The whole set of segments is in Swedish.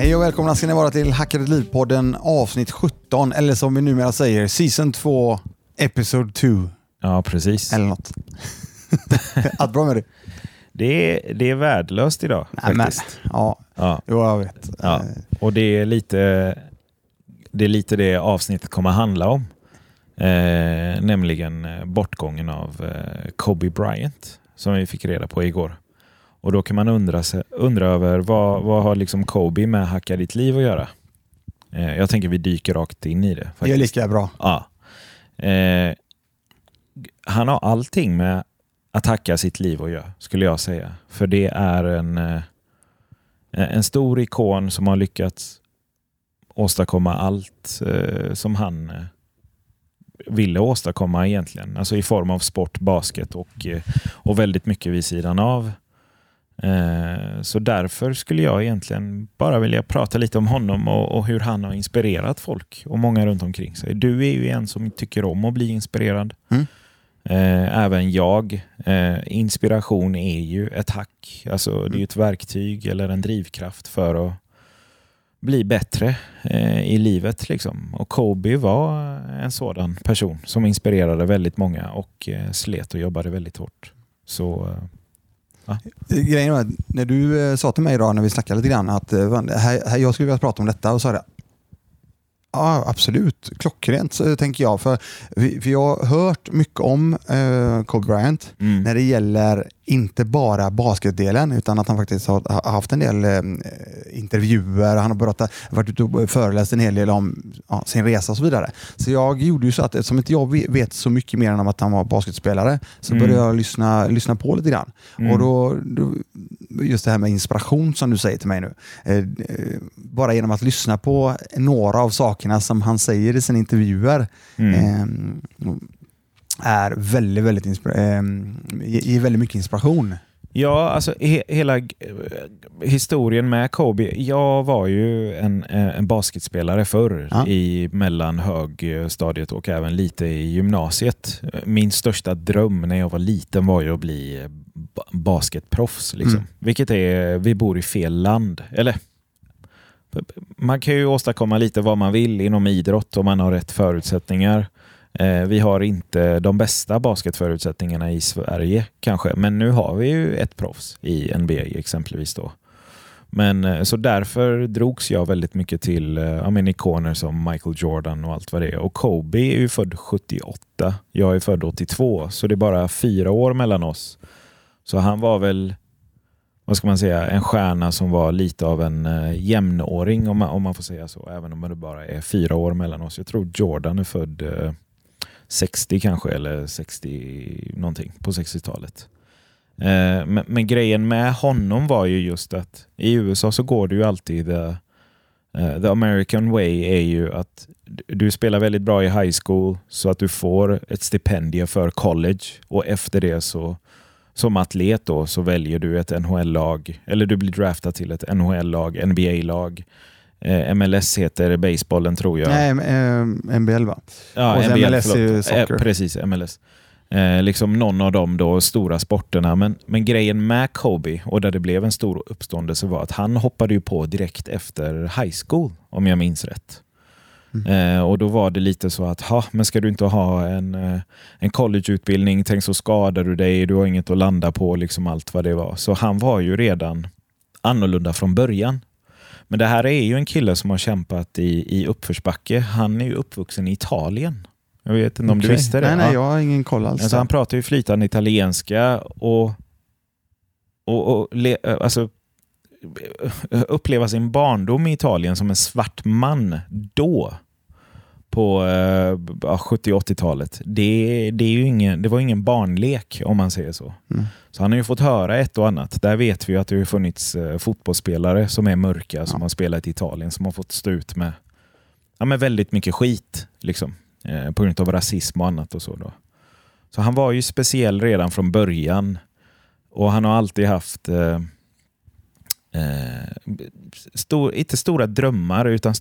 Hej och välkomna ska ni vara till Hackade liv-podden avsnitt 17, eller som vi numera säger, season 2, episode 2, Ja, precis. eller något. Allt bra med det? Det är, det är värdelöst idag Nej, men, faktiskt. ja, Ja, jo, jag vet. ja. Och det är, lite, det är lite det avsnittet kommer handla om. Eh, nämligen eh, bortgången av eh, Kobe Bryant som vi fick reda på igår. Och då kan man undra, sig, undra över vad, vad har liksom Kobe med Hacka ditt liv att göra? Eh, jag tänker vi dyker rakt in i det. Det är Faktiskt. lika bra. Ja. Eh, han har allting med att hacka sitt liv att göra, skulle jag säga. För det är en, eh, en stor ikon som har lyckats åstadkomma allt eh, som han eh, ville åstadkomma egentligen. Alltså i form av sport, basket och, eh, och väldigt mycket vid sidan av. Eh, Så därför skulle jag egentligen bara vilja prata lite om honom och, hur han har inspirerat folk och många runt omkring sig. Du är ju en som tycker om att bli inspirerad. Mm. Eh, Även jag. Eh, Inspiration är ju ett hack. Alltså det är ju ett verktyg eller en drivkraft för att bli bättre i livet. Liksom. Och Kobe var en sådan person som inspirerade väldigt många och slet och jobbade väldigt hårt. Så Grejen var att när du eh, sa till mig idag när vi snackade lite grann att eh, här, här, jag skulle vilja prata om detta och sa det Ja, absolut. Klockrent så tänker jag. För, vi- för jag har hört mycket om eh, Kobe Bryant mm. när det gäller inte bara basketdelen utan att han faktiskt har haft en del eh, intervjuer, han har berättat, varit ute och föreläst en hel del om ja, sin resa och så vidare. Så jag gjorde ju så att eftersom inte jag ve- vet så mycket mer än om att han var basketspelare så Mm. började jag lyssna, lyssna på lite grann. Mm. Och då, då, just det här med inspiration som du säger till mig nu. Eh, eh, bara genom att lyssna på några av sakerna som han säger i sina intervjuer Mm. eh, är väldigt, väldigt inspira- eh, ge- ger väldigt mycket inspiration. Ja, alltså he hela eh, historien med Kobe. Jag var ju en, eh, en basketspelare förr Ja. i mellan högstadiet och även lite i gymnasiet. Min största dröm när jag var liten var ju att bli ba- basketproffs. Liksom. Mm. Vilket är, vi bor i fel land. Eller man kan ju åstadkomma lite vad man vill inom idrott om man har rätt förutsättningar. Eh, vi har inte de bästa basketförutsättningarna i Sverige kanske, men nu har vi ju ett proffs i NBA exempelvis. då. Men eh, Så därför drogs jag väldigt mycket till eh, men ikoner som Michael Jordan och allt vad det är. Och Kobe är ju född 78, jag är född 82, så det är bara fyra år mellan oss. Så han var väl vad ska man säga, en stjärna som var lite av en jämnåring om man, om man får säga så, även om det bara är fyra år mellan oss. Jag tror Jordan är född 60 kanske, eller 60 någonting på 60-talet. Eh, men, men grejen med honom var ju just att i USA så går det ju alltid the, uh, the American way är ju att du- du spelar väldigt bra i high school så att du får ett stipendium för college och efter det så som atlet då så väljer du ett NHL-lag eller du blir draftad till ett NHL-lag, NBA-lag. Eh, MLS heter basebollen tror jag. Nej, eh, NBL va? Ja, Och NBL, MLS är ju förlåt. soccer. Eh, precis, MLS. Eh, liksom någon av de då stora sporterna. Men, men grejen med Kobe och där det blev en stor uppståndelse var att han hoppade ju på direkt efter high school, om jag minns rätt. Mm. Eh, och då var det lite så att, ha, men ska du inte ha en, eh, en collegeutbildning, tänk så skadar du dig, du har inget att landa på, liksom allt vad det var. Så han var ju redan annorlunda från början. Men det här är ju en kille som har kämpat i, i uppförsbacke. Han är ju uppvuxen i Italien. Jag vet inte om du visste det? Nej, nej, Ja. jag har ingen koll alls. Alltså, han pratar ju flytande italienska och, och, och le, alltså, uppleva sin barndom i Italien som en svart man då på eh, ja, 70-80-talet. Det, det, är ju ingen, det var ingen barnlek om man säger så. Mm. Så han har ju fått höra ett och annat. Där vet vi ju att det har funnits eh, fotbollsspelare som är mörka som Ja. har spelat i Italien som har fått stå ut med, ja, med väldigt mycket skit. Liksom, eh, på grund av rasism och annat. och så då. Så han var ju speciell redan från början. Och han har alltid haft eh, eh, stor, inte stora drömmar utan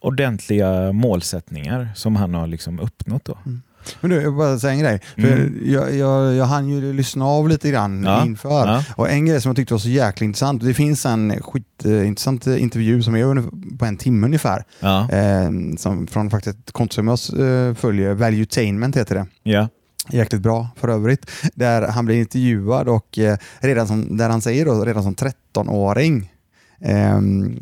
ordentliga målsättningar som han har liksom uppnått. Då. Mm. Men du, jag vill bara säga en grej. För Mm. jag, jag, jag hann ju lyssna av lite grann Ja, inför. ja. Och en grej som jag tyckte var så jäkla intressant. Det finns en skitintressant intervju som är på en timme ungefär. Ja, Eh, som från faktiskt ett konto som jag eh, följer. Valuetainment heter det. ja. Jäkligt bra för övrigt. Där han blir intervjuad och eh, redan som, där han säger då, redan som 13-åring ehm,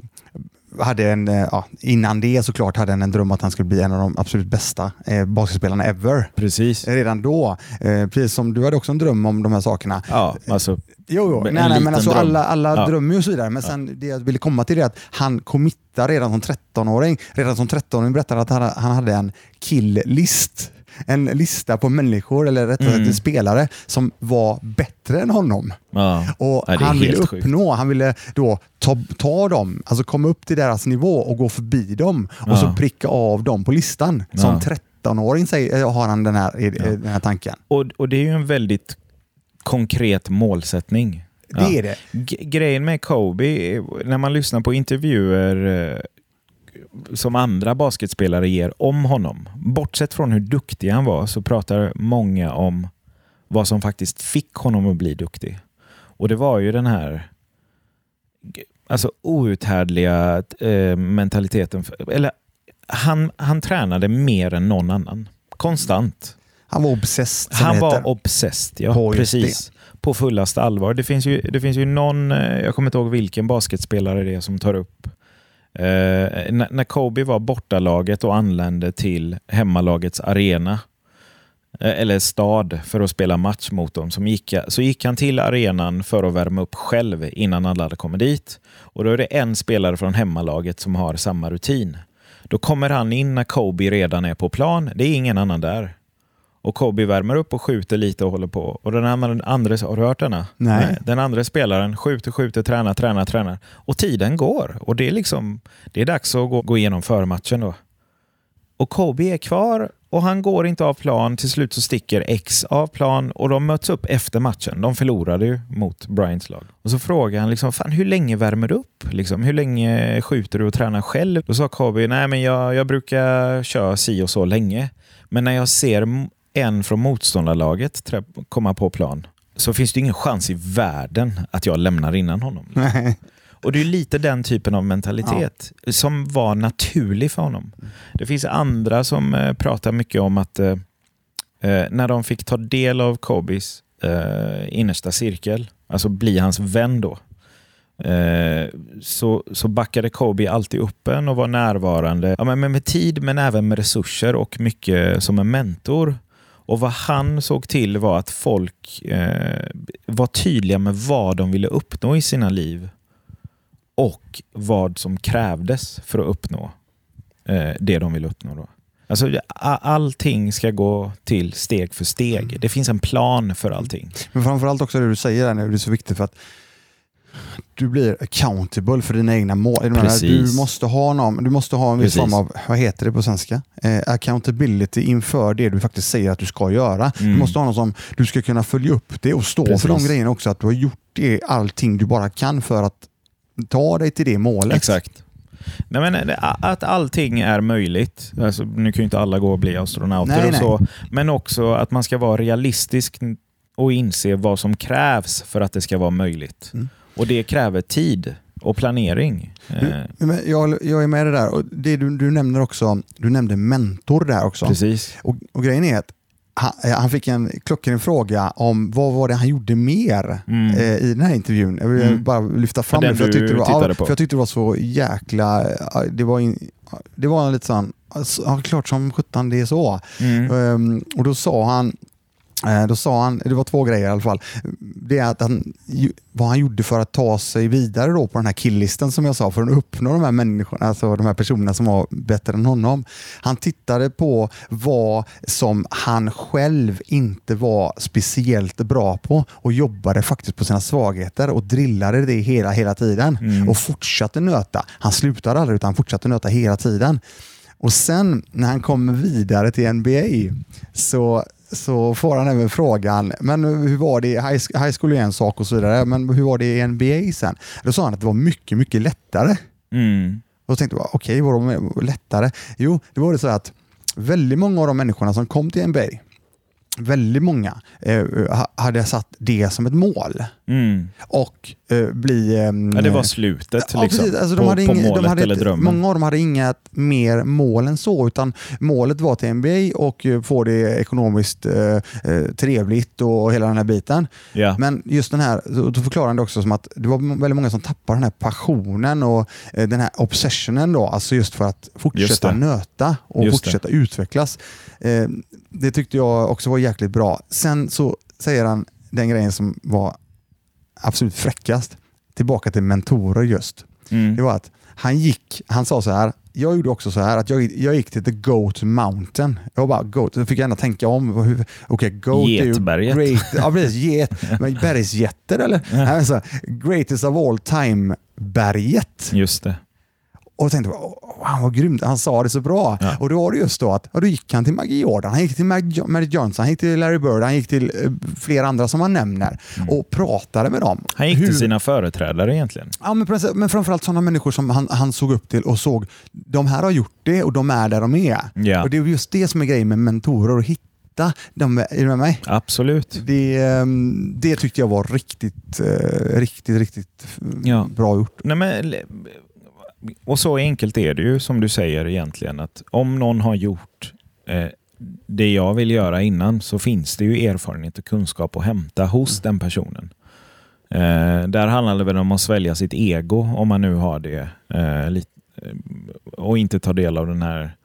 hade en, eh, ja, innan det såklart hade han en dröm att han skulle bli en av de absolut bästa eh, basketspelarna ever. precis. Redan då, eh, precis som du hade också en dröm om de här sakerna. Ja, alltså, Jo, jo. En Nej, nej, men alltså dröm. alla, alla Ja. drömmer och så vidare. Men sen det jag ville komma till är att han committar redan som 13-åring. Redan som 13-åring berättade att han, han hade en kill-list. En lista på människor, eller rättare Mm. sagt spelare, som var bättre än honom. ja. Och Ja, han ville helt sjukt. uppnå, han ville då ta, ta dem, alltså komma upp till deras nivå och gå förbi dem och Ja. så pricka av dem på listan. Som Ja. 13-åring säger, eh, har han den här, eh, den här tanken. Och, och det är ju en väldigt konkret målsättning. Det är det. G- grejen med Kobe, är- när man lyssnar på intervjuer eh, som andra basketspelare ger om honom, bortsett från hur duktig han var, så pratar många om vad som faktiskt fick honom att bli duktig. Och det var ju den här alltså outhärdliga eh, mentaliteten. Eller han, han tränade mer än någon annan. Konstant. Han var obsessed Han det var heter. obsessed, ja. På precis. På fullaste allvar. Det finns, ju, det finns ju någon, eh, jag kommer inte ihåg vilken basketspelare det är som tar upp Eh, när, Kobe var bortalaget och anlände till hemmalagets arena, eh, eller stad, för att spela match mot dem, så gick, så gick han till arenan för att värma upp själv innan alla hade kommit dit. Och Då är det en spelare från hemmalaget som har samma rutin. Då kommer han in när Kobe redan är på plan. Det är ingen annan där. Och Kobe värmer upp och skjuter lite och håller på. Och den andra, har du hört denna? Nej. Den andra spelaren skjuter, skjuter, tränar, tränar, tränar. Och tiden går. Och det är liksom det är dags att gå, gå igenom förmatchen då. Och Kobe är kvar och han går inte av plan. Till slut så sticker X av plan och de möts upp efter matchen. De förlorade ju mot Bryants lag. Och så frågar han liksom, fan hur länge värmer du upp? Liksom, hur länge skjuter du och tränar själv? Då sa Kobe, nej men jag, jag brukar köra si och så länge. Men när jag ser en från motståndarlaget komma på plan så finns det ingen chans i världen att jag lämnar innan honom. Nej. Och det är lite den typen av mentalitet som var naturlig för honom. Det finns andra som eh, pratar mycket om att eh, eh, när de fick ta del av Kobis eh, innersta cirkel, alltså bli hans vän då, eh, så, så backade Kobe alltid upp en och var närvarande ja, men med tid men även med resurser och mycket som en mentor. Och vad han såg till var att folk eh, var tydliga med vad de ville uppnå i sina liv och vad som krävdes för att uppnå eh, det de vill uppnå. Då. Alltså, allting ska gå till steg för steg. Det finns en plan för allting. Men framförallt också det du säger där nu, det är så viktigt för att du blir accountable för dina egna mål. Menar, Precis. Du måste ha, någon, du måste ha en viss Precis. form av, vad heter det på svenska? Eh, accountability inför det du faktiskt säger att du ska göra. Du Mm. måste ha någon som du ska kunna följa upp det och stå för de Precis. grejerna också. Att du har gjort det, allting du bara kan för att ta dig till det målet. Exakt. Nej, men eh, att allting är möjligt. Alltså, nu kan ju inte alla gå och bli astronauter Nej, och nej. så. Men också att man ska vara realistisk och inse vad som krävs för att det ska vara möjligt. Mm. Och det kräver tid och planering. Eh, jag, jag är med det där. Och det du, du nämner också, du nämnde mentor där också. Precis. Och, och grejen är att han, eh, han fick en klockren fråga om vad var det han gjorde mer Mm. eh, i den här intervjun. Jag vill Mm. bara lyfta fram Den det, för jag, tyckte det var, för jag tyckte det var så jäkla... Det var, in, det var lite sån, alltså, ja, klart som sjutton det är så. Mm. Ehm, och då sa han, eh, då sa han, det var två grejer i alla fall. Det är att han, vad han gjorde för att ta sig vidare då på den här killisten som jag sa, för att uppnå de här människorna, alltså de här personerna som var bättre än honom. Han tittade på vad som han själv inte var speciellt bra på och jobbade faktiskt på sina svagheter och drillade det hela, hela tiden Mm. och fortsatte nöta. Han slutade aldrig utan han fortsatte nöta hela tiden. Och sen när han kommer vidare till NBA så, så får han även frågan, men hur var det i high, school är en sak och så vidare, men hur var det i NBA sen? Då sa han att det var mycket, mycket lättare. Mm. Och då tänkte jag, okej, okay, vadå med- lättare? Jo, det var det så att väldigt många av de människorna som kom till NBA väldigt många eh, ha- hade satt det som ett mål. Mm. Och eh, bli... ehm, Ja, det var slutet Ja, liksom, precis. Alltså, de på, hade på inga- målet de hade eller drömmen. Många av dem hade inget mer mål än så, utan målet var till NBA och eh, få det ekonomiskt eh, eh, trevligt och hela den här biten. Ja. Men just den här, då förklarar han det också som att det var väldigt många som tappade den här passionen och eh, den här obsessionen då, alltså just för att fortsätta det. nöta och Just det. fortsätta utvecklas. Eh, det tyckte jag också var jäkligt bra. Sen så säger han den grejen som var absolut fräckast, tillbaka till mentorer just. Mm. Det var att han gick, han sa så här, jag gjorde också så här att jag, jag gick till the Goat Mountain. Jag bara Goat, då fick jag gärna tänka om. Okej, Goat Getberget. är ju great, ja precis, get, men bergsjätter eller? Nej, men så, greatest of all time berget. Just det. Och tänkte, "Åh, han var grymt, han sa det så bra. Ja. Och då var det just då att, då gick han till Maggie Jordan, han gick till Magic Johnson, han gick till Larry Bird, han gick till eh, flera andra som han nämner och pratade med dem. Mm. Han gick Hur- till sina företrädare egentligen. Ja, men, precis, men framförallt sådana människor som han, han såg upp till och såg, de här har gjort det och de är där de är. Ja. Och Det är just det som är grejen med mentorer, att hitta dem. Är du med mig? Absolut. Det, ehm, det tyckte jag var riktigt, eh, riktigt, riktigt Ja. bra gjort. Nej, men, och så enkelt är det ju som du säger egentligen. att Om någon har gjort eh, det jag vill göra innan så finns det ju erfarenhet och kunskap att hämta hos den personen. Eh, där handlar det väl om att svälja sitt ego om man nu har det. Eh, eh, och inte ta del av den här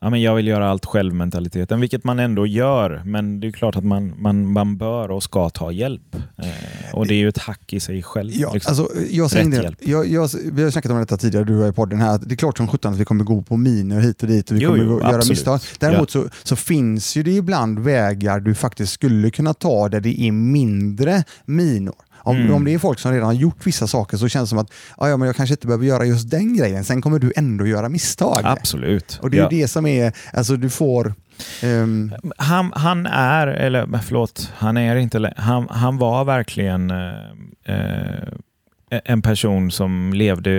ja, men jag vill göra allt själv-mentaliteten, vilket man ändå gör. Men det är klart att man, man, man bör och ska ta hjälp. Eh, och det är ju ett hack i sig själv. Ja, liksom. alltså, jag säger Rätt det, hjälp. jag, jag, vi har snackat om detta tidigare, du och jag i podden här. att Det är klart som sjutton att vi kommer gå på miner hit och dit och vi Jo, kommer jo, göra absolut. misstag. Däremot så, så finns ju det ibland vägar du faktiskt skulle kunna ta där det är mindre minor. Om, Mm. om det är folk som redan har gjort vissa saker så känns det som att ja, ja, men jag kanske inte behöver göra just den grejen. Sen kommer du ändå göra misstag. Absolut. Och det är Ja. det som är, alltså du får... ehm, Han, han är, eller förlåt, han är inte han, han var verkligen eh, eh, en person som levde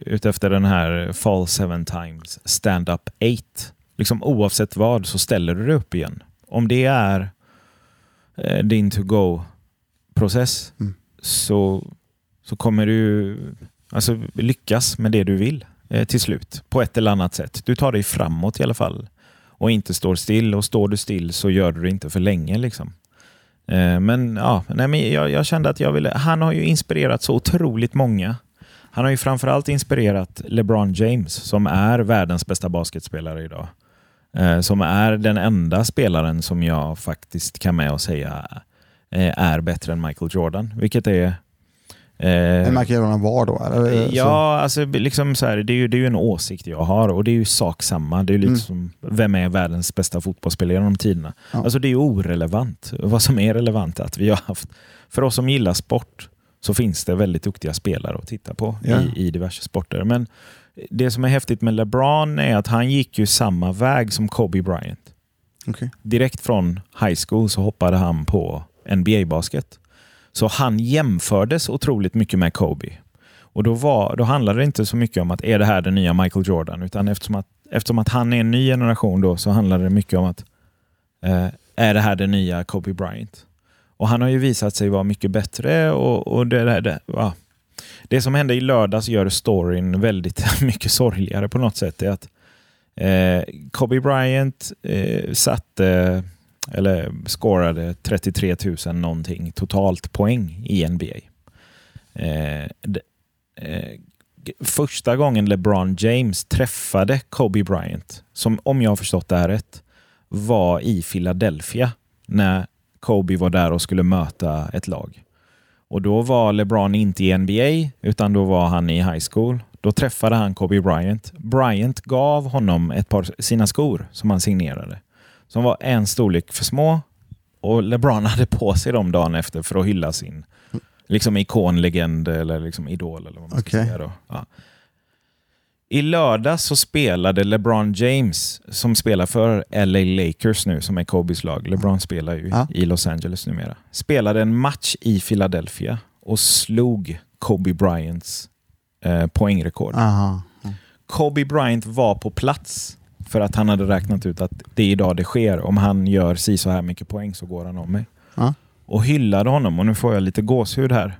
utefter den här Fall seven times, stand up eight. Liksom oavsett vad så ställer du dig upp igen. Om det är eh, din to-go-process Mm så, så kommer du alltså, lyckas med det du vill eh, till slut på ett eller annat sätt. Du tar dig framåt i alla fall och inte står still. Och står du still så gör du det inte för länge. Liksom. Eh, men ja, nej, men jag, jag kände att jag ville... Han har ju inspirerat så otroligt många. Han har ju framförallt inspirerat LeBron James som är världens bästa basketspelare idag. Eh, som är den enda spelaren som jag faktiskt kan med och säga är bättre än Michael Jordan. Vilket är... eh, Michael Jordan var då? Eller? Ja, alltså, liksom så här, det, är ju, det är ju en åsikt jag har och det är ju sak samma. Det är ju lite Mm. vem är världens bästa fotbollsspelare genom tiderna? Ja. Alltså det är ju orelevant. Vad som är relevant är att vi har haft, för oss som gillar sport, så finns det väldigt duktiga spelare att titta på Ja. i, i diverse sporter. Men det som är häftigt med LeBron är att han gick ju samma väg som Kobe Bryant. Okej. Direkt från high school så hoppade han på NBA-basket. Så han jämfördes otroligt mycket med Kobe. Och då, var, då handlade det inte så mycket om att är det här den nya Michael Jordan? Utan eftersom att, eftersom att han är en ny generation då så handlade det mycket om att eh, är det här den nya Kobe Bryant? Och han har ju visat sig vara mycket bättre och, och det, det, det, ja. det som hände i lördags gör storyn väldigt mycket sorgligare på något sätt. Det är att eh, Kobe Bryant eh, satte eller scorade 33 000 någonting totalt poäng i NBA. Eh, de, eh, första gången LeBron James träffade Kobe Bryant, som om jag har förstått det här rätt, var i Philadelphia när Kobe var där och skulle möta ett lag. Och Då var LeBron inte i NBA, utan då var han i high school. Då träffade han Kobe Bryant. Bryant gav honom ett par sina skor som han signerade. Som var en storlek för små och LeBron hade på sig dem dagen efter för att hylla sin liksom ikonlegend eller liksom idol. Eller vad man ska Okej. säga då. Ja. I lördag så spelade LeBron James, som spelar för LA Lakers nu, som är Kobes lag. LeBron spelar ju Ja. i Los Angeles numera. Spelade en match i Philadelphia och slog Kobe Bryants eh, poängrekord. Aha. Kobe Bryant var på plats För att han hade räknat ut att det är idag det sker. Om han gör si så här mycket poäng så går han om mig. Ja. Och hyllade honom och nu får jag lite gåshud här.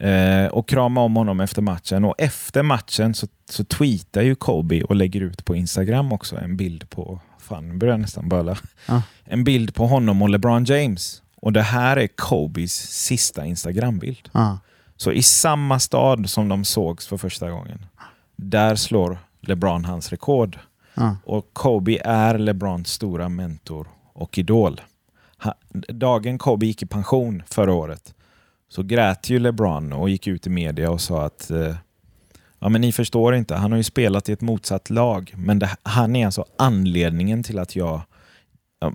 Eh, och krama om honom efter matchen. Och efter matchen så, så tweetar ju Kobe och lägger ut på Instagram också en bild på, fan nu börjar jag nästan böla. Ja. En bild på honom och LeBron James. Och det här är Kobes sista Instagram-bild. Ja. Så i samma stad som de sågs för första gången, där slår LeBron hans rekord. Ja. Och Kobe är LeBrons stora mentor och idol. Ha, dagen Kobe gick i pension förra året så grät ju LeBron och gick ut i media och sa att eh, ja, men ni förstår inte, han har ju spelat i ett motsatt lag, men det, han är alltså anledningen till att jag ja,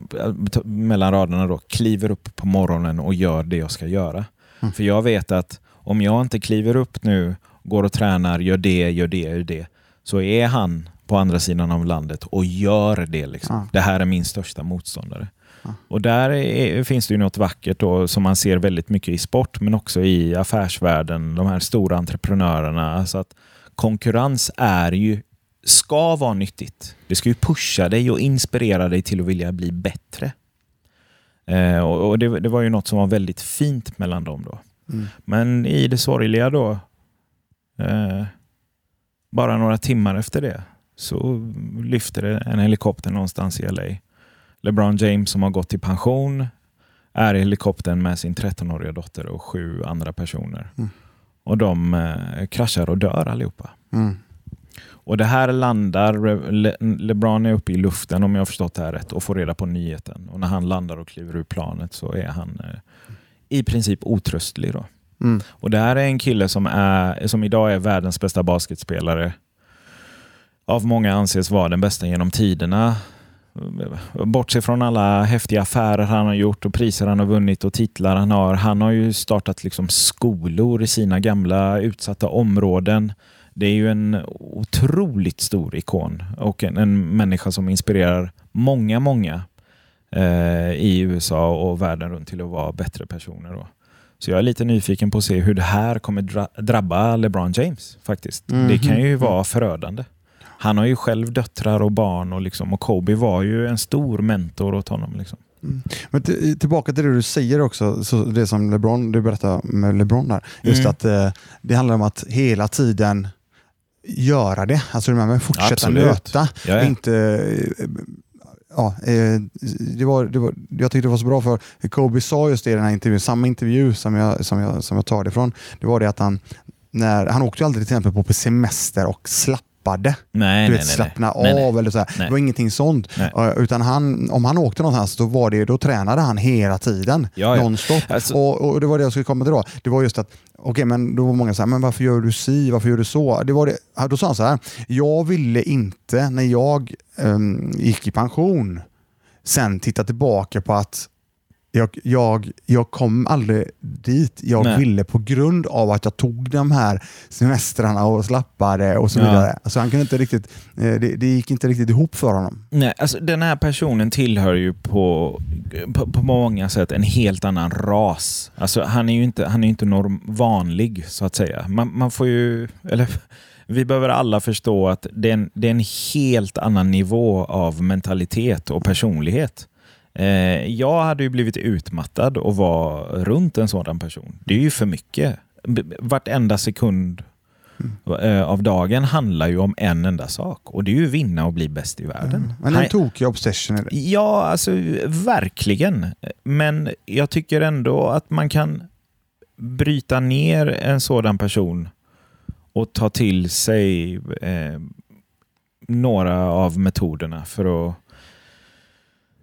mellan raderna då, kliver upp på morgonen och gör det jag ska göra. Mm. För jag vet att om jag inte kliver upp nu, går och tränar, gör det, gör det, gör det, så är han på andra sidan av landet och gör det. Liksom. Ja. Det här är min största motståndare. Ja. Och där är, finns det ju något vackert då, som man ser väldigt mycket i sport, men också i affärsvärlden, de här stora entreprenörerna. Alltså att konkurrens är ju, ska vara nyttigt. Det ska ju pusha dig och inspirera dig till att vilja bli bättre. Eh, och och det, det var ju något som var väldigt fint mellan dem då. Mm. Men i det sorgliga då, eh, bara några timmar efter det, så lyfter det en helikopter någonstans i LA. LeBron James som har gått i pension är i helikoptern med sin 13-åriga dotter och sju andra personer. Mm. Och de eh, kraschar och dör allihopa. Mm. Och det här landar, Le, LeBron är uppe i luften om jag har förstått det här rätt och får reda på nyheten. Och när han landar och kliver ur planet så är han eh, i princip otröstlig. Då. Mm. Och det här är en kille som, är, som idag är världens bästa basketspelare. Av många anses vara den bästa genom tiderna. Bortsett från alla häftiga affärer han har gjort och priser han har vunnit och titlar han har. Han har ju startat liksom skolor i sina gamla utsatta områden. Det är ju en otroligt stor ikon och en, en människa som inspirerar många, många eh, i USA och världen runt till att vara bättre personer. Då. Så jag är lite nyfiken på att se hur det här kommer dra drabba LeBron James faktiskt. Mhm. Det kan ju vara förödande. Han har ju själv döttrar och barn och, liksom, och Kobe var ju en stor mentor åt honom. Liksom. Men till- tillbaka till det du säger också, så det som LeBron, du berättade med LeBron där. Just Mm. att eh, det handlar om att hela tiden göra det. Alltså med fortsätta Absolut. nöta. Ja. Inte, eh, ja, eh, det var, det var, jag tyckte det var så bra för Kobe sa just det i den här intervjun, samma intervju som jag, som jag, som jag tar det ifrån. Det var det att han, när, han åkte ju aldrig till exempel på semester och slappade. Nej, du vet, nej, slappna nej. Nej, av eller så här. Det var ingenting sånt. Utan han, om han åkte någonstans då, var det, då tränade han hela tiden. Ja, ja. Nonstop. Alltså- Och, och det var det jag skulle komma till då. Det var just att, okej men då var många så här, men varför gör du si, varför gör du så? Det var det, då sa han så här, jag ville inte när jag ehm, gick i pension sen titta tillbaka på att jag, jag, jag kom aldrig dit jag Nej. ville på grund av att jag tog de här semestrarna och slappade och så Ja. vidare. Alltså han kunde inte riktigt, eh, det, det gick inte riktigt ihop för honom. Nej, alltså den här personen tillhör ju på, på, på många sätt en helt annan ras. Alltså han är ju inte, han är inte norm, vanlig så att säga. Man, man får ju, eller vi behöver alla förstå att det är, en, det är en helt annan nivå av mentalitet och personlighet. Eh, jag hade ju blivit utmattad och var runt en sådan person. Det är ju för mycket. Vartenda sekund eh, av dagen handlar ju om en enda sak och det är ju vinna och bli bäst i världen. Men en tokig obsession är det. Ja, alltså verkligen. Men jag tycker ändå att man kan bryta ner en sådan person och ta till sig eh, några av metoderna för att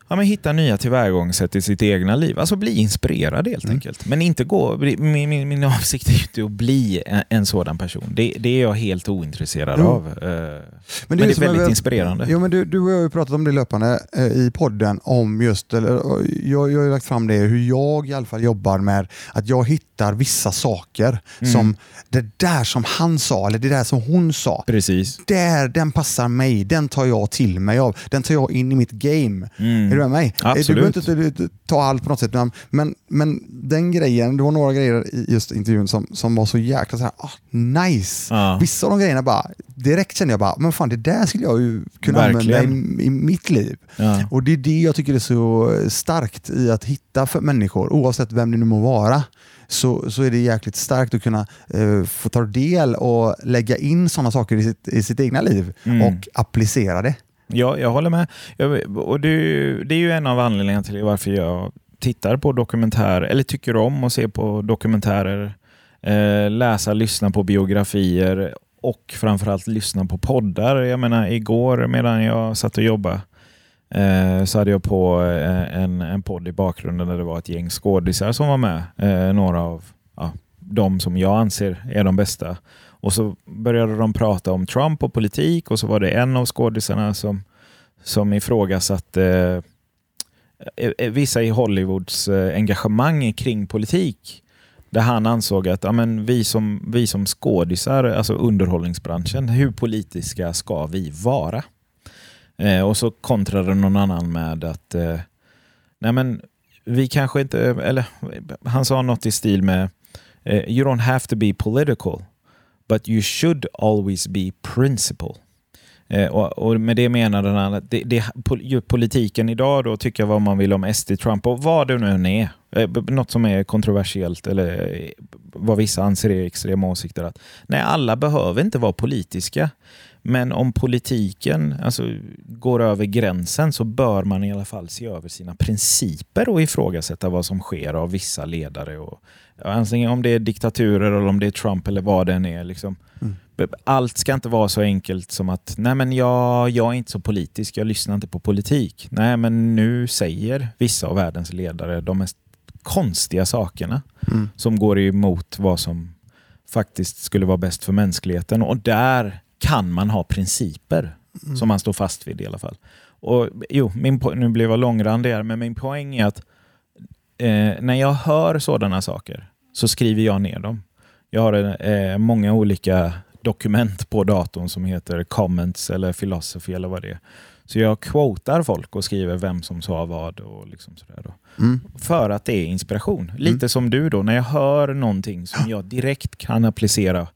ja, men hitta nya tillvägagångssätt i sitt egna liv. Alltså bli inspirerad helt Mm. enkelt. Men inte gå, min, min, min avsikt är inte att bli en, en sådan person. Det, det är jag helt ointresserad Jo. av. Eh, Men det är som väldigt jag- inspirerande. Jo, men du, du och jag har ju pratat om det löpande eh, i podden om just, eller, jag, jag har lagt fram det hur jag i alla fall jobbar med att jag hittar hittar vissa saker Mm. som det där som han sa eller det där som hon sa. Precis. Där, den passar mig, den tar jag till mig av. Den tar jag in i mitt game. Mm. Du med mig? Eh, Absolut. Du behöver inte du- ta allt på något sätt, men- men, men den grejen, det var några grejer i just intervjun som, som var så jäkla så här, ah, nice. Ja. Vissa av de grejerna bara, direkt kände jag bara, men fan det där skulle jag ju kunna Verkligen. använda i, i mitt liv. Ja. Och det är det jag tycker är så starkt i att hitta för människor, oavsett vem det nu må vara, så, så är det jäkligt starkt att kunna eh, få ta del och lägga in sådana saker i sitt, i sitt egna liv Mm. och applicera det. Ja, jag håller med. Jag, och det, är ju- det är ju en av anledningarna till varför jag tittar på dokumentärer, eller tycker om att se på dokumentärer, eh, läsa, lyssna på biografier och framförallt lyssna på poddar. Jag menar, igår medan jag satt och jobbade eh, så hade jag på eh, en, en podd i bakgrunden där det var ett gäng skådisar som var med. Eh, några av ja, de som jag anser är de bästa. Och så började de prata om Trump och politik och så var det en av skådisarna som, som ifrågasatte eh, eh, eh, vissa i Hollywoods eh, engagemang kring politik. Där han ansåg att ja, men vi, som, vi som skådisar, alltså underhållningsbranschen, hur politiska ska vi vara? Eh, och så kontrade någon annan med att eh, nej men vi kanske inte, eller han sa något i stil med Uh, you don't have to be political but you should always be principle. Uh, och, och med det menade han att det, det, politiken idag då tycker jag vad man vill om SD, Trump och vad det nu än är. Eh, något som är kontroversiellt eller eh, vad vissa anser är extrema åsikter. Att, nej, alla behöver inte vara politiska. Men om politiken alltså, går över gränsen så bör man i alla fall se över sina principer och ifrågasätta vad som sker av vissa ledare. Och, antingen om det är diktaturer eller om det är Trump eller vad det än är. Liksom. Mm. Allt ska inte vara så enkelt som att nej men jag, jag är inte så politisk, jag lyssnar inte på politik. Nej men nu säger vissa av världens ledare de mest konstiga sakerna Mm. som går emot vad som faktiskt skulle vara bäst för mänskligheten. Och där kan man ha principer Mm. som man står fast vid i alla fall. Och, jo, min nu blev jag långrandig här, men min poäng är att eh, när jag hör sådana saker så skriver jag ner dem. Jag har eh, många olika dokument på datorn som heter comments eller philosophy eller vad det är. Så jag quotar folk och skriver vem som sa vad och liksom sådär då. Mm. För att det är inspiration. Lite som du då, när jag hör någonting som jag direkt kan applicera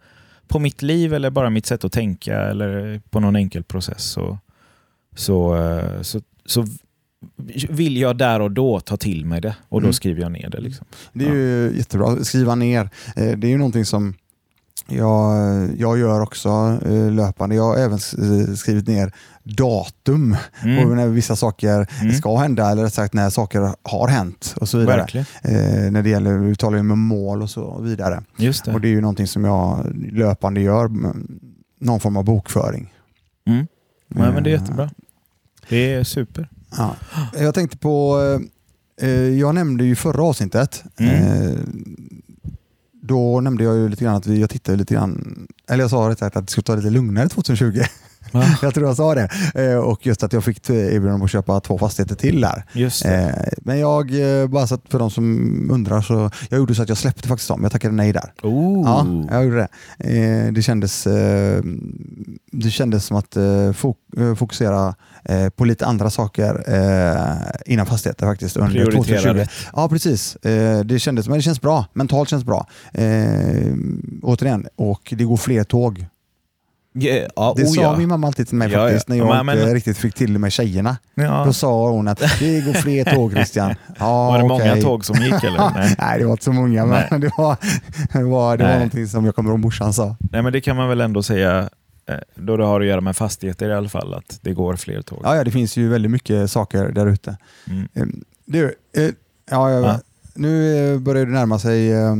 på mitt liv eller bara mitt sätt att tänka eller på någon enkel process så, så, eh, så, så vill jag där och då ta till mig det och då Mm. skriver jag ner det. Liksom. Det är ju jättebra. Skriva ner. Eh, Det är ju någonting som jag, jag gör också eh, löpande. Jag har även eh, skrivit ner datum på Mm. när vissa saker Mm. ska hända eller rätt sagt när saker har hänt och så vidare. Eh, när det gäller uttalanden med mål och så vidare. Just det. Och det är ju någonting som jag löpande gör, någon form av bokföring. Mm. Nej, men det är Eh, jättebra. Det är super. Ja. Jag tänkte på, jag nämnde ju förra avsnittet, Mm då nämnde jag ju lite grann att vi, jag tittade lite grann, eller jag sa rätt sagt att det skulle ta lite lugnare 2020. Va? jag tror jag sa det. Eh, och just att jag fick erbjudande om att köpa två fastigheter till där. Just det. Eh, men jag, eh, bara så att för de som undrar, så jag gjorde så att jag släppte faktiskt dem. Jag tackade nej där. Oh. Ja, jag gjorde det. Det, kändes, det kändes som att fok fokusera på lite andra saker innan fastigheter faktiskt. Under Prioritera 2020. rätt. Ja, precis. Det, kändes, men det känns bra. Mentalt känns bra. Återigen, och det går fler tåg. Ja, ja, Det oh, sa ja. min mamma alltid till mig faktiskt, ja. när jag Ja, men- inte riktigt fick till med tjejerna. Då sa hon att det går fler tåg Christian. Ja, Var det många okej. tåg som gick eller? Nej. Nej, det var inte så många, Nej. men det var, det var, det var Nej. någonting som jag kommer ihåg morsan sa. Nej, men det kan man väl ändå säga eh, då det har att göra med fastigheter i alla fall, att det går fler tåg. Ja, ja, det finns ju väldigt mycket saker där ute. Mm. Eh, Du, eh, ja, nu eh, börjar det närma sig eh,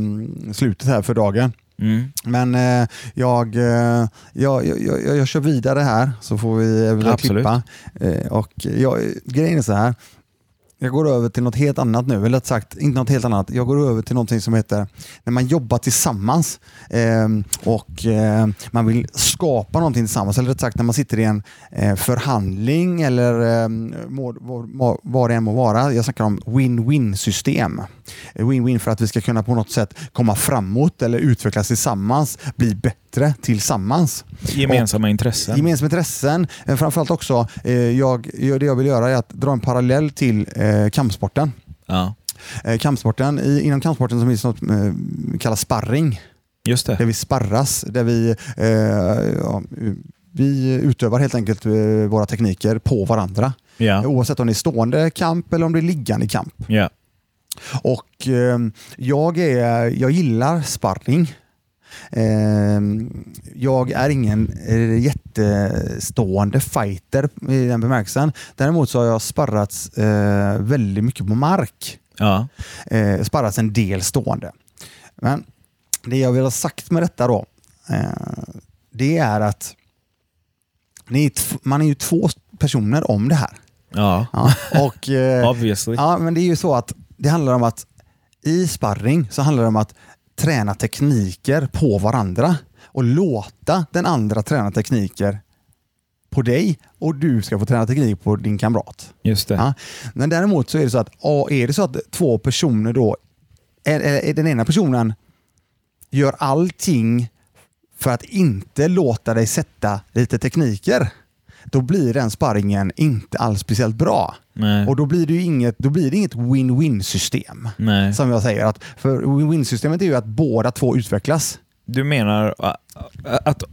slutet här för dagen. Mm. Men eh, jag, eh, jag, jag, jag, jag kör vidare här så får vi eventuellt Absolut. klippa. Eh, och jag, grejen är så här. Jag går över till något helt annat nu. Eller sagt, inte något helt annat. Jag går över till någonting som heter när man jobbar tillsammans eh, och eh, man vill skapa någonting tillsammans. Eller rätt sagt när man sitter i en eh, förhandling eller eh, må, må, vad det än må vara. Jag snackar om win-win system. Win-win för att vi ska kunna på något sätt komma framåt eller utvecklas tillsammans, bli bättre tillsammans. Gemensamma intressen. Gemensamma intressen. Eh, framförallt också, eh, jag, det jag vill göra är att dra en parallell till eh, kampsporten. Ja, Eh, kampsporten, i, inom kampsporten så finns det något eh, kallas sparring. just Där det. vi sparras, där vi, eh, ja, vi utövar helt enkelt eh, våra tekniker på varandra. Ja, Oavsett om det är stående kamp eller om det är liggande kamp. ja. Och eh, jag, är, jag gillar sparring. Eh, jag är ingen eh, jättestående fighter i den bemärkelsen. Däremot så har jag sparrats eh, väldigt mycket på mark. ja. Eh, sparrats en del stående. Men det jag vill ha sagt med detta då, det är att man är ju två personer om det här. ja. Ja, och, Obviously. Ja, men det är ju så att det handlar om att i sparring så handlar det om att träna tekniker på varandra och låta den andra träna tekniker på dig och du ska få träna teknik på din kamrat. Just det. Ja. Men däremot så är det så att är det så att två personer då, är den ena personen gör allting för att inte låta dig sätta lite tekniker, då blir den sparringen inte alls speciellt bra. Nej. Och då blir det inget, då blir det inget win-win system. Nej. Som jag säger, att för win-win systemet är ju att båda två utvecklas. Du menar ä, att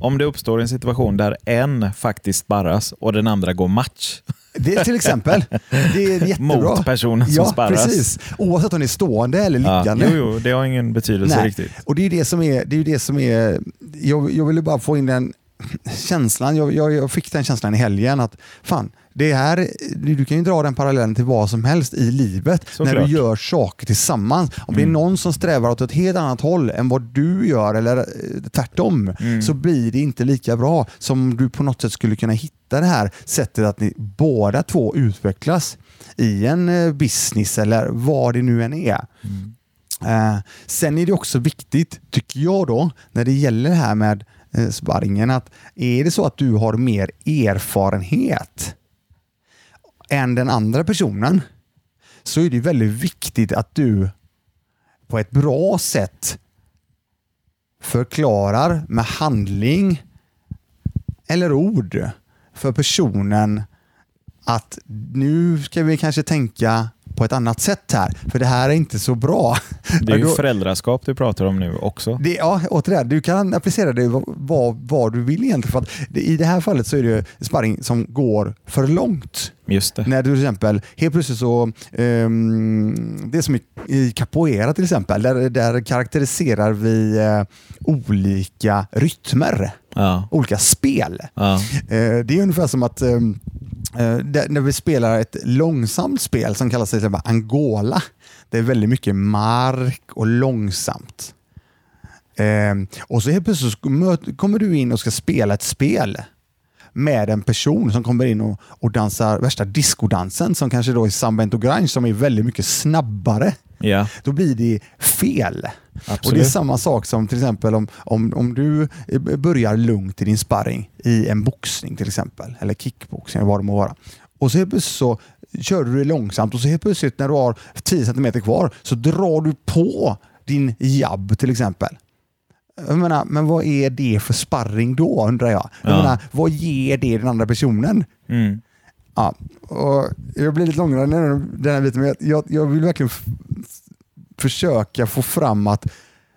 om det uppstår en situation där en faktiskt sparras och den andra går match Det är till exempel. Det är jättebra. mot personen som ja, sparras. precis. Oavsett om det är stående eller Ja, liggande. jo, jo, det har ingen betydelse Nej. riktigt. Och det är ju det som är, det är, det som är jag, jag ville bara få in den känslan, jag, jag, jag fick den känslan i helgen att fan, det här, du kan ju dra den parallellen till vad som helst i livet Såklart. när du gör saker tillsammans. Om det är Mm. någon som strävar åt ett helt annat håll än vad du gör eller eh, tvärtom Mm. så blir det inte lika bra som om du på något sätt skulle kunna hitta det här sättet att ni båda två utvecklas i en eh, business eller vad det nu än är. Mm. Eh, sen är det också viktigt, tycker jag då, när det gäller det här med Eh, sparringen, att är det så att du har mer erfarenhet än den andra personen, så är det väldigt viktigt att du på ett bra sätt förklarar med handling eller ord för personen att nu ska vi kanske tänka på ett annat sätt här, för det här är inte så bra. Det är ju föräldraskap du pratar om nu också. det, ja, återigen, du kan applicera det vad, du vill egentligen. För att det, I det här fallet så är det sparring som går för långt. Just det. När du till exempel, helt plötsligt så, ehm, det är som i, i capoeira till exempel, där, där karaktäriserar vi eh, olika rytmer, Ja. olika spel. Ja. Eh, det är ungefär som att där- Eh, när vi spelar ett långsamt spel som kallas till exempel Angola. Det är väldigt mycket mark och långsamt. Eh, och så helt plötsligt kommer du in och ska spela ett spel med en person som kommer in och, och dansar värsta discodansen som kanske då är samba and grange som är väldigt mycket snabbare ja. Då blir det fel. Och det är Absolut. samma sak som till exempel om, om, om du börjar lugnt i din sparring i en boxning till exempel, eller kickboxning eller vad det må vara. Och så helt plötsligt så kör du det långsamt och så helt plötsligt när du har 10 cm kvar så drar du på din jabb till exempel. Jag menar, men vad är det för sparring då undrar jag? jag Ja. menar, vad ger det den andra personen? Mm. Ja, och jag blir lite långrandig den här biten, men jag, jag, vill verkligen försöka få fram att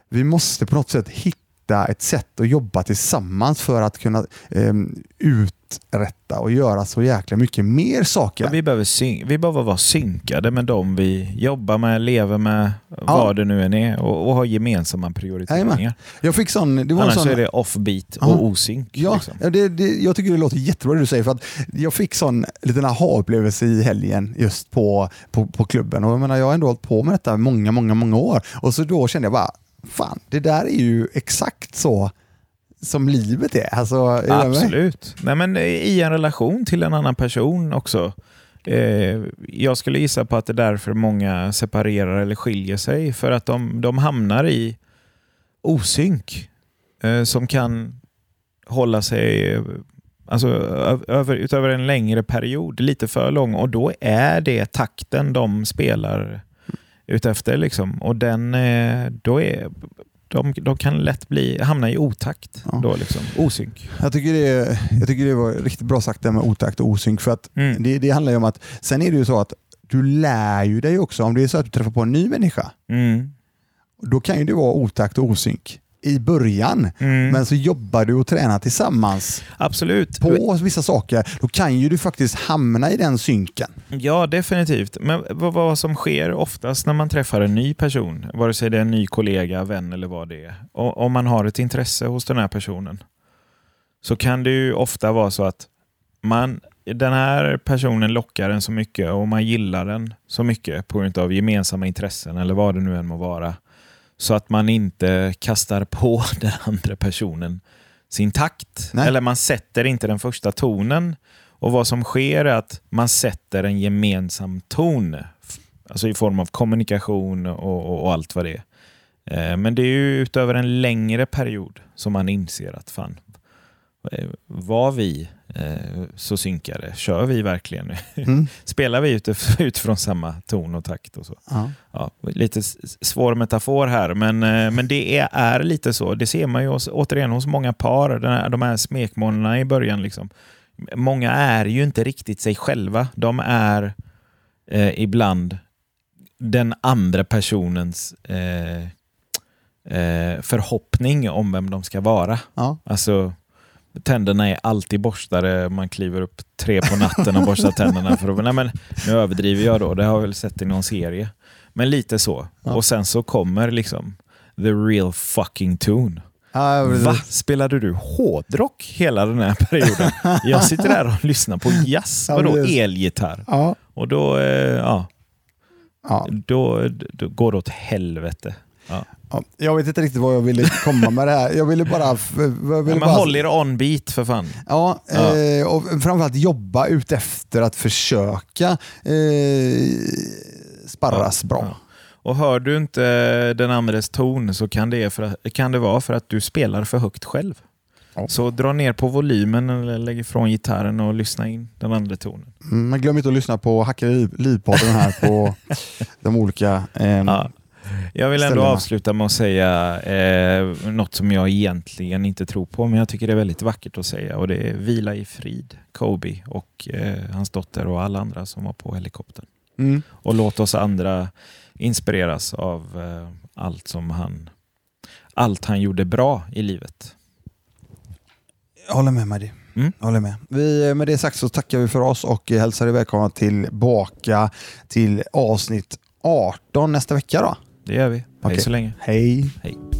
vi måste på något sätt hitta ett sätt att jobba tillsammans för att kunna ehm, ut uträtta och göra så jäkla mycket mer saker. Vi, behöver syn- vi behöver vara synkade med dem vi jobbar med, lever med, vad det nu än är och, och ha gemensamma prioriteringar. Jag fick sån... Det var Annars sån är det offbeat Ja. och osynk. Ja, liksom. ja, det, det, jag tycker det låter jättebra det du säger för att jag fick sån liten aha-upplevelse i helgen just på, på, på klubben och jag menar jag har ändå hållit på med detta många, många, många år och så då kände jag bara fan, det där är ju exakt så som livet är. Alltså, är? Absolut. Nej, men eh, I en relation till en annan person också. Eh, jag skulle gissa på att det är därför många separerar eller skiljer sig. För att de, de hamnar i osynk eh, som kan hålla sig alltså, över, utöver en längre period, lite för lång. Och då är det takten de spelar utefter. Liksom. Och den, eh, då är, de, de kan lätt bli, hamna i otakt. Ja. Då liksom. Osynk. Jag tycker, det, jag tycker det var riktigt bra sagt det med otakt och osynk. För att Mm. det, det handlar ju om att, sen är det ju så att du lär ju dig också, om det är så att du träffar på en ny människa, Mm. då kan ju det vara otakt och osynk i början. Mm. Men så jobbar du och tränar tillsammans Absolut. på vissa saker, då kan ju du faktiskt hamna i den synken. Ja, definitivt. Men vad, vad som sker oftast när man träffar en ny person, vare sig det är en ny kollega, vän eller vad det är, och om man har ett intresse hos den här personen, så kan det ju ofta vara så att man, den här personen lockar en så mycket och man gillar den så mycket på grund av gemensamma intressen eller vad det nu än må vara, så att man inte kastar på den andra personen sin takt. Nej. Eller man sätter inte den första tonen. Och vad som sker är att man sätter en gemensam ton. Alltså i form av kommunikation och, och, och allt vad det är. Eh, Men det är ju utöver en längre period som man inser att fan, var vi eh, så synkade? Kör vi verkligen? Mm. Spelar vi utif- utifrån samma ton och takt? och så? Ja. Ja, lite svår metafor här, men, eh, men det är, är lite så. Det ser man ju hos, återigen hos många par, den här, de här smekmånaderna i början. Liksom. Många är ju inte riktigt sig själva. De är eh, ibland den andra personens eh, eh, förhoppning om vem de ska vara. Ja. Alltså, tänderna är alltid borstade, man kliver upp tre på natten och borstar tänderna. För att, nej men, nu överdriver jag då, det har jag väl sett i någon serie. Men lite så. Ja. Och sen så kommer liksom the real fucking tune. Precis. Va? Spelade du hårdrock hela den här perioden? Jag sitter där och lyssnar på jazz, Ja, vadå elgitarr? Ja. Och då, eh, ja, Ja. då, då går det åt helvete. Ja. Ja. Jag vet inte riktigt vad jag ville komma med det här. Jag ville bara... Jag Ja, ville men bara håll er on beat för fan. Ja, Ja. Eh, och framförallt jobba ut efter att försöka eh, sparras bra. Ja. Och hör du inte den andres ton så kan det, för, kan det vara för att du spelar för högt själv. Ja. Så dra ner på volymen eller lägg ifrån gitarren och lyssna in den andra tonen. Mm, Men glöm inte att lyssna på Hacka liv- livpodden här på de olika... Ja. Jag vill ändå Ställena. avsluta med att säga eh, något som jag egentligen inte tror på, men jag tycker det är väldigt vackert att säga och det är vila i frid, Kobe och eh, hans dotter och alla andra som var på helikoptern. Mm. Och låt oss andra inspireras av eh, allt som han allt han gjorde bra i livet. Jag håller med Maddy. Mm. Jag håller med. Vi, med det sagt så tackar vi för oss och hälsar er välkomna tillbaka till avsnitt 18 nästa vecka. Då. Det gör vi. Hej så länge. Hej! Hej.